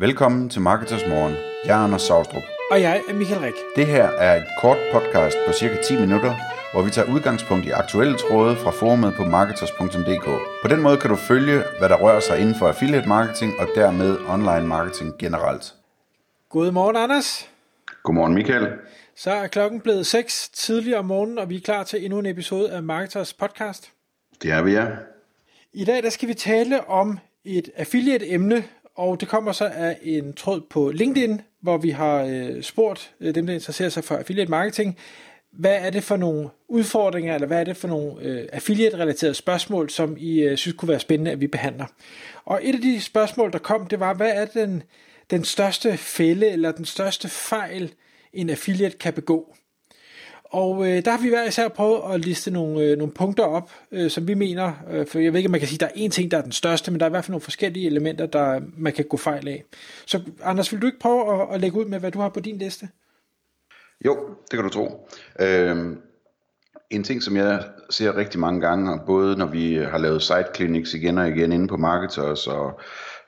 Velkommen til Marketers Morgen. Jeg er Anders Saustrup. Og jeg er Michael Rik. Det her er et kort podcast på cirka 10 minutter, hvor vi tager udgangspunkt i aktuelle tråde fra forumet på marketers.dk. På den måde kan du følge, hvad der rører sig inden for affiliate marketing og dermed online marketing generelt. Godmorgen, Anders. Godmorgen, Michael. Så er klokken blevet 6 tidligere om morgenen, og vi er klar til endnu en episode af Marketers podcast. Det er vi, ja. I dag der skal vi tale om et affiliate-emne, og det kommer så af en tråd på LinkedIn, hvor vi har øh, spurgt øh, dem, der interesserer sig for affiliate marketing, hvad er det for nogle udfordringer, eller hvad er det for nogle øh, affiliate-relaterede spørgsmål, som I øh, synes kunne være spændende, at vi behandler. Og et af de spørgsmål, der kom, det var, hvad er den, den største fælde, eller den største fejl, en affiliate kan begå? Og øh, der har vi hver især prøvet at liste nogle, øh, nogle punkter op, øh, som vi mener, øh, for jeg ved ikke, om man kan sige, at der er en ting, der er den største, men der er i hvert fald nogle forskellige elementer, der man kan gå fejl af. Så Anders, vil du ikke prøve at, at lægge ud med, hvad du har på din liste? Jo, det kan du tro. Øh, en ting, som jeg ser rigtig mange gange, både når vi har lavet site clinics igen og igen inde på Marketers og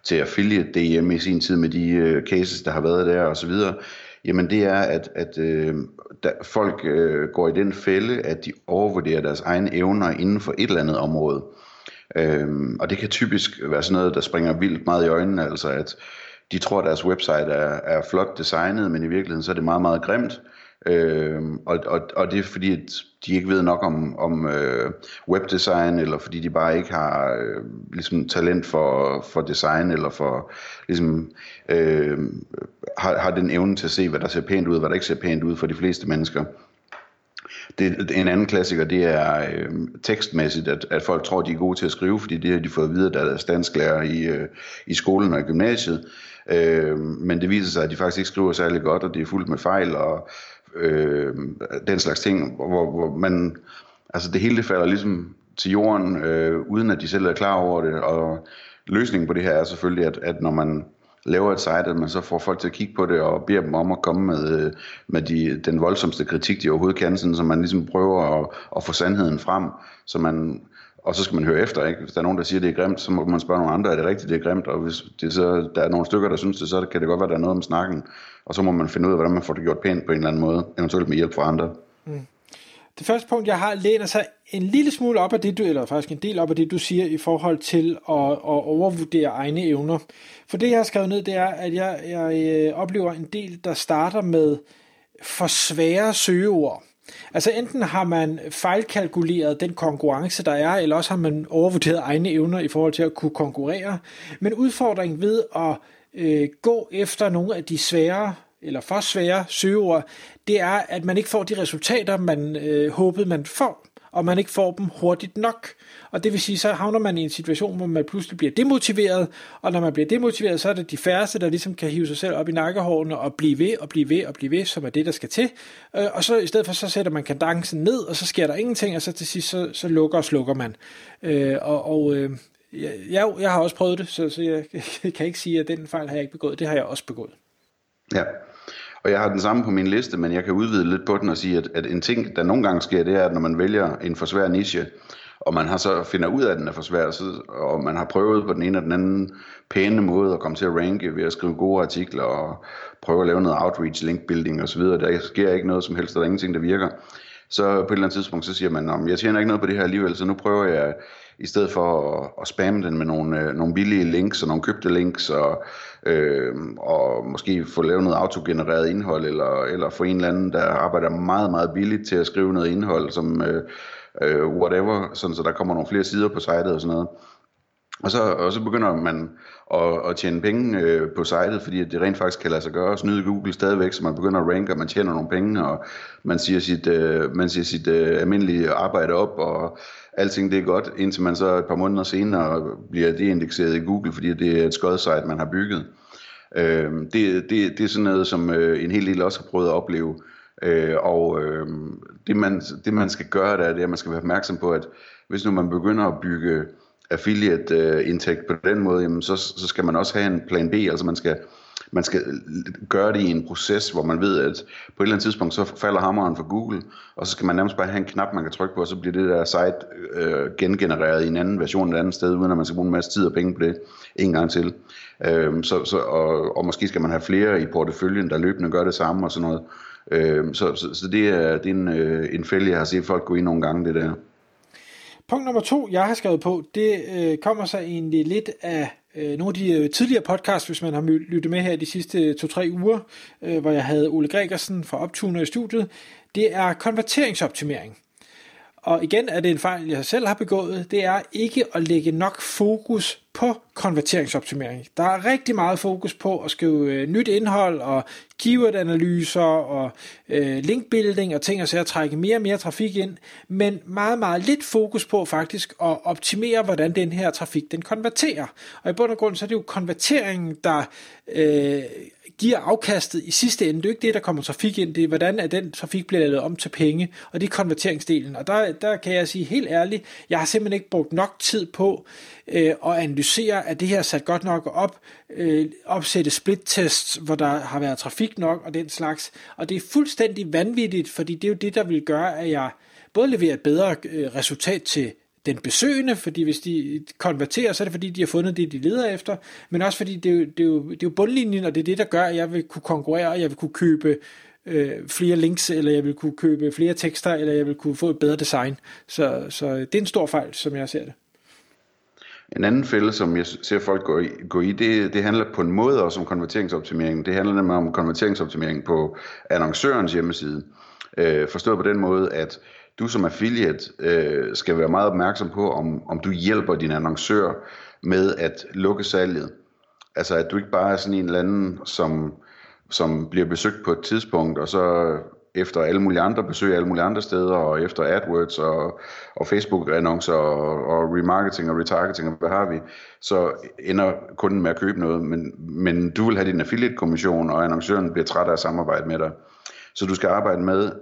til affiliate DM i sin tid med de øh, cases, der har været der og så videre, Jamen det er, at, at øh, der, folk øh, går i den fælde, at de overvurderer deres egne evner inden for et eller andet område. Øhm, og det kan typisk være sådan noget, der springer vildt meget i øjnene, altså at de tror, at deres website er, er flot designet, men i virkeligheden så er det meget, meget grimt. Øhm, og, og, og det er fordi, at de ikke ved nok om, om øh, webdesign, eller fordi de bare ikke har øh, ligesom talent for, for design, eller for ligesom øh, har, har den evne til at se, hvad der ser pænt ud, og hvad der ikke ser pænt ud for de fleste mennesker. Det, en anden klassiker, det er øh, tekstmæssigt, at, at folk tror, de er gode til at skrive, fordi det har de fået at vide, at der dansklærer i, øh, i skolen og i gymnasiet. Øh, men det viser sig, at de faktisk ikke skriver særlig godt, og det er fuldt med fejl, og øh, den slags ting, hvor, hvor man, altså det hele det falder ligesom til jorden, øh, uden at de selv er klar over det, og løsningen på det her er selvfølgelig, at, at når man laver et site, at man så får folk til at kigge på det og beder dem om at komme med, øh, med de, den voldsomste kritik, de overhovedet kan, sådan, så man ligesom prøver at, at få sandheden frem, så man, og så skal man høre efter, ikke? Hvis der er nogen, der siger, at det er grimt, så må man spørge nogle andre, er det rigtigt, det er grimt, og hvis det så, der er nogle stykker, der synes det, så kan det godt være, der er noget om snakken, og så må man finde ud af, hvordan man får det gjort pænt på en eller anden måde, eventuelt med hjælp fra andre. Mm. Det første punkt, jeg har, læner sig en lille smule op af det, du, eller faktisk en del op af det, du siger i forhold til at, at overvurdere egne evner. For det, jeg har skrevet ned, det er, at jeg, jeg øh, oplever en del, der starter med for svære søgeord. Altså enten har man fejlkalkuleret den konkurrence, der er, eller også har man overvurderet egne evner i forhold til at kunne konkurrere. Men udfordringen ved at øh, gå efter nogle af de svære eller for svære søgeord, det er, at man ikke får de resultater, man øh, håbede, man får, og man ikke får dem hurtigt nok. Og det vil sige, så havner man i en situation, hvor man pludselig bliver demotiveret, og når man bliver demotiveret, så er det de færreste, der ligesom kan hive sig selv op i nakkehårene og blive ved og blive ved og blive ved, som er det, der skal til. Øh, og så i stedet for, så sætter man kandancen ned, og så sker der ingenting, og så til sidst, så, så lukker og slukker man. Øh, og og øh, jeg, jeg har også prøvet det, så, så jeg kan ikke sige, at den fejl har jeg ikke begået. Det har jeg også begået. Ja, og jeg har den samme på min liste, men jeg kan udvide lidt på den og sige, at, at en ting, der nogle gange sker, det er, at når man vælger en for svær niche, og man har så finder ud af, at den er for svær, så, og man har prøvet på den ene og den anden pæne måde at komme til at ranke ved at skrive gode artikler og prøve at lave noget outreach, link building osv., der sker ikke noget som helst, og der er ingenting, der virker. Så på et eller andet tidspunkt, så siger man, at jeg tjener ikke noget på det her alligevel, så nu prøver jeg i stedet for at, at spamme den med nogle, øh, nogle billige links og nogle købte links, og, øh, og måske få lavet noget autogenereret indhold, eller, eller få en eller anden, der arbejder meget, meget billigt til at skrive noget indhold, som øh, øh, whatever, sådan så der kommer nogle flere sider på sitet og sådan noget. Og så, og så begynder man at, at tjene penge øh, på sitet, fordi det rent faktisk kan lade sig gøre at snyde Google stadigvæk, så man begynder at ranke, og man tjener nogle penge, og man siger sit, øh, man siger sit øh, almindelige arbejde op, og alting det er godt, indtil man så et par måneder senere bliver det indekseret i Google, fordi det er et skodsite, man har bygget. Øh, det, det, det er sådan noget, som øh, en hel del også har prøvet at opleve, øh, og øh, det, man, det man skal gøre der, det er, at man skal være opmærksom på, at hvis nu man begynder at bygge affiliate indtægt på den måde, jamen så, så skal man også have en plan B, altså man skal, man skal gøre det i en proces, hvor man ved, at på et eller andet tidspunkt, så falder hammeren for Google, og så skal man nærmest bare have en knap, man kan trykke på, og så bliver det der site øh, gengenereret i en anden version et andet sted, uden at man skal bruge en masse tid og penge på det en gang til. Øh, så, så, og, og måske skal man have flere i porteføljen, der løbende gør det samme og sådan noget. Øh, så, så, så det er, det er en, øh, en fælde, jeg har set folk gå i nogle gange, det der. Punkt nummer to, jeg har skrevet på, det øh, kommer så egentlig lidt af øh, nogle af de øh, tidligere podcasts, hvis man har lyttet med her de sidste to-tre uger, øh, hvor jeg havde Ole Gregersen fra Optuner i studiet. Det er konverteringsoptimering. Og igen er det en fejl, jeg selv har begået, det er ikke at lægge nok fokus på konverteringsoptimering. Der er rigtig meget fokus på at skrive øh, nyt indhold og keyword-analyser og øh, linkbuilding og ting og så at trække mere og mere trafik ind, men meget, meget lidt fokus på faktisk at optimere, hvordan den her trafik den konverterer. Og i bund og grund så er det jo konverteringen, der øh, giver afkastet i sidste ende. Det er jo ikke det, der kommer trafik ind, det er, hvordan at den trafik bliver lavet om til penge, og det er konverteringsdelen. Og der, der kan jeg sige helt ærligt, jeg har simpelthen ikke brugt nok tid på øh, at analysere, at det her er sat godt nok op, øh, opsætte split-tests, hvor der har været trafik nok og den slags. Og det er fuldstændig vanvittigt, fordi det er jo det, der vil gøre, at jeg både leverer et bedre øh, resultat til den besøgende, fordi hvis de konverterer, så er det fordi, de har fundet det, de leder efter, men også fordi det er jo, det er jo, det er jo bundlinjen, og det er det, der gør, at jeg vil kunne konkurrere, og jeg vil kunne købe øh, flere links, eller jeg vil kunne købe flere tekster, eller jeg vil kunne få et bedre design. Så, så øh, det er en stor fejl, som jeg ser det. En anden fælde, som jeg ser folk gå i, gå i det, det handler på en måde også om konverteringsoptimering. Det handler nemlig om konverteringsoptimering på annoncørens hjemmeside. Øh, forstået på den måde, at du som affiliate øh, skal være meget opmærksom på, om, om du hjælper din annoncør med at lukke salget. Altså at du ikke bare er sådan en eller anden, som, som bliver besøgt på et tidspunkt, og så efter alle mulige andre besøg alle mulige andre steder, og efter AdWords og, og Facebook-annoncer og, og remarketing og retargeting og hvad har vi, så ender kunden med at købe noget, men, men du vil have din affiliate-kommission, og annoncøren bliver træt af at samarbejde med dig. Så du skal arbejde med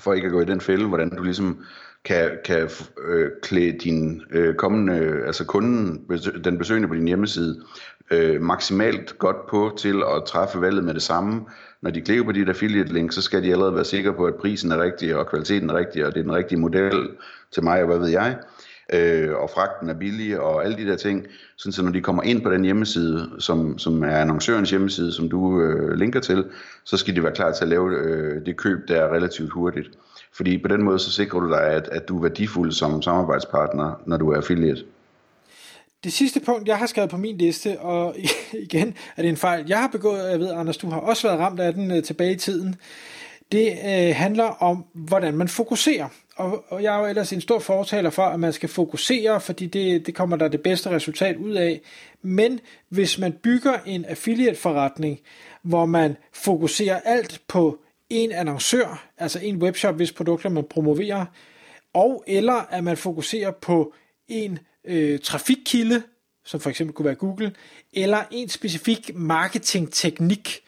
for ikke at gå i den fælde, hvordan du ligesom kan, kan øh, klæde din øh, kommende, altså kunden, den besøgende på din hjemmeside, øh, maksimalt godt på til at træffe valget med det samme. Når de klikker på dit affiliate link, så skal de allerede være sikre på, at prisen er rigtig, og kvaliteten er rigtig, og det er den rigtige model til mig, og hvad ved jeg øh, og fragten er billig og alle de der ting, sådan så når de kommer ind på den hjemmeside, som, som er annoncørens hjemmeside, som du øh, linker til, så skal de være klar til at lave øh, det køb, der er relativt hurtigt. Fordi på den måde, så sikrer du dig, at, at du er værdifuld som samarbejdspartner, når du er affiliate. Det sidste punkt, jeg har skrevet på min liste, og igen er det en fejl, jeg har begået, jeg ved, Anders, du har også været ramt af den øh, tilbage i tiden, det øh, handler om, hvordan man fokuserer og, og jeg er jo ellers en stor fortaler for, at man skal fokusere, fordi det, det kommer der det bedste resultat ud af. Men hvis man bygger en affiliate-forretning, hvor man fokuserer alt på en annoncør, altså en webshop, hvis produkter man promoverer, og eller at man fokuserer på en øh, trafikkilde, som for eksempel kunne være Google, eller en specifik marketingteknik,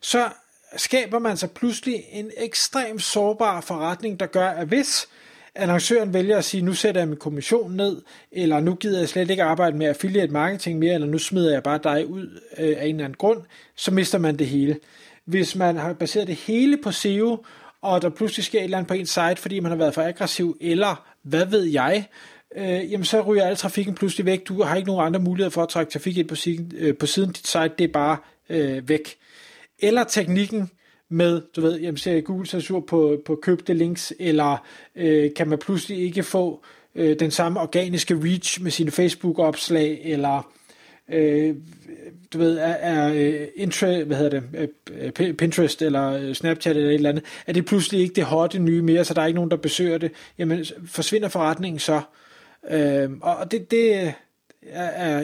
så skaber man sig pludselig en ekstremt sårbar forretning, der gør, at hvis annoncøren vælger at sige, nu sætter jeg min kommission ned, eller nu gider jeg slet ikke arbejde med affiliate marketing mere, eller nu smider jeg bare dig ud øh, af en eller anden grund, så mister man det hele. Hvis man har baseret det hele på SEO, og der pludselig sker et eller andet på ens site, fordi man har været for aggressiv, eller hvad ved jeg, øh, jamen så ryger al trafikken pludselig væk. Du har ikke nogen andre muligheder for at trække trafik ind på siden, øh, på siden dit site, det er bare øh, væk eller teknikken med, du ved, jamen ser Google censur på, på købte links, eller øh, kan man pludselig ikke få øh, den samme organiske reach med sine Facebook-opslag, eller øh, du ved, er, er øh, intra, hvad hedder det, øh, øh, Pinterest eller Snapchat eller et eller andet, er det pludselig ikke det hotte nye mere, så der er ikke nogen, der besøger det, jamen forsvinder forretningen så. Øh, og det, det,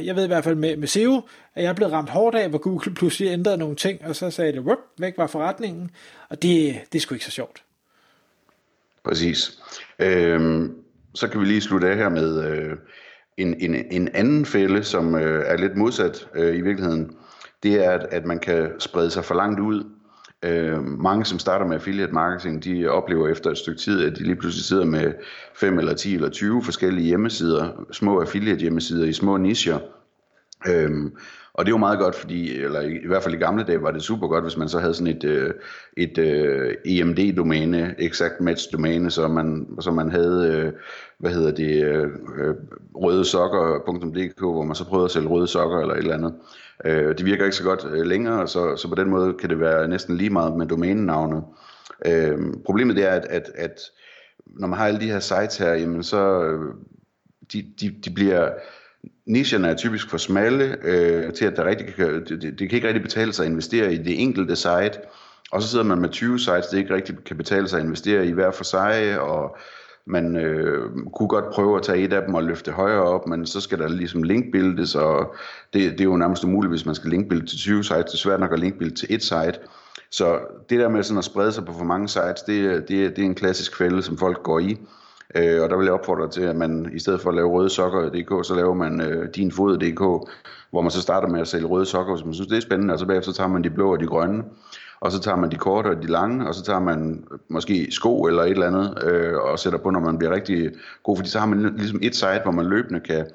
jeg ved i hvert fald med, med SEO, at jeg er blevet ramt hårdt af, hvor Google pludselig ændrede nogle ting, og så sagde det, Wup, væk var forretningen, og det, det er sgu ikke så sjovt. Præcis. Øh, så kan vi lige slutte af her med øh, en, en, en anden fælde, som øh, er lidt modsat øh, i virkeligheden. Det er, at, at man kan sprede sig for langt ud, Øh, mange, som starter med affiliate marketing, de oplever efter et stykke tid, at de lige pludselig sidder med 5 eller 10 eller 20 forskellige hjemmesider, små affiliate hjemmesider i små nischer. Øhm, og det er jo meget godt, fordi, eller i, i hvert fald i gamle dage var det super godt, hvis man så havde sådan et, øh, et øh, EMD-domæne, exact match domæne, så man, så man havde, øh, hvad hedder det, øh, øh røde sokker.dk, hvor man så prøvede at sælge røde sokker eller et eller andet. Øh, det virker ikke så godt øh, længere, så, så på den måde kan det være næsten lige meget med domænenavnet. Øh, problemet det er, at, at, at når man har alle de her sites her, jamen så øh, de, de, de bliver nicherne er typisk for smalle øh, til at der rigtig kan, det, det, det kan ikke rigtig betale sig at investere i det enkelte site og så sidder man med 20 sites det ikke rigtig kan betale sig at investere i hver for sig og man øh, kunne godt prøve at tage et af dem og løfte højere op, men så skal der ligesom linkbuildes, og det, det er jo nærmest umuligt, hvis man skal linkbilde til 20 sites. Det er svært nok at linkbilde til et site. Så det der med sådan at sprede sig på for mange sites, det, det, det er en klassisk fælde, som folk går i. Øh, og der vil jeg opfordre til, at man i stedet for at lave røde sokker.dk, så laver man øh, dinfod.dk, hvor man så starter med at sælge røde sokker, hvis man synes, det er spændende, og så bagefter tager man de blå og de grønne, og så tager man de korte og de lange, og så tager man øh, måske sko eller et eller andet, øh, og sætter på, når man bliver rigtig god, fordi så har man ligesom et site, hvor man løbende kan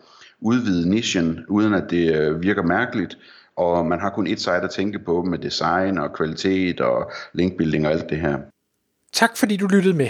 udvide nichen, uden at det øh, virker mærkeligt, og man har kun et site at tænke på med design og kvalitet og linkbuilding og alt det her. Tak fordi du lyttede med.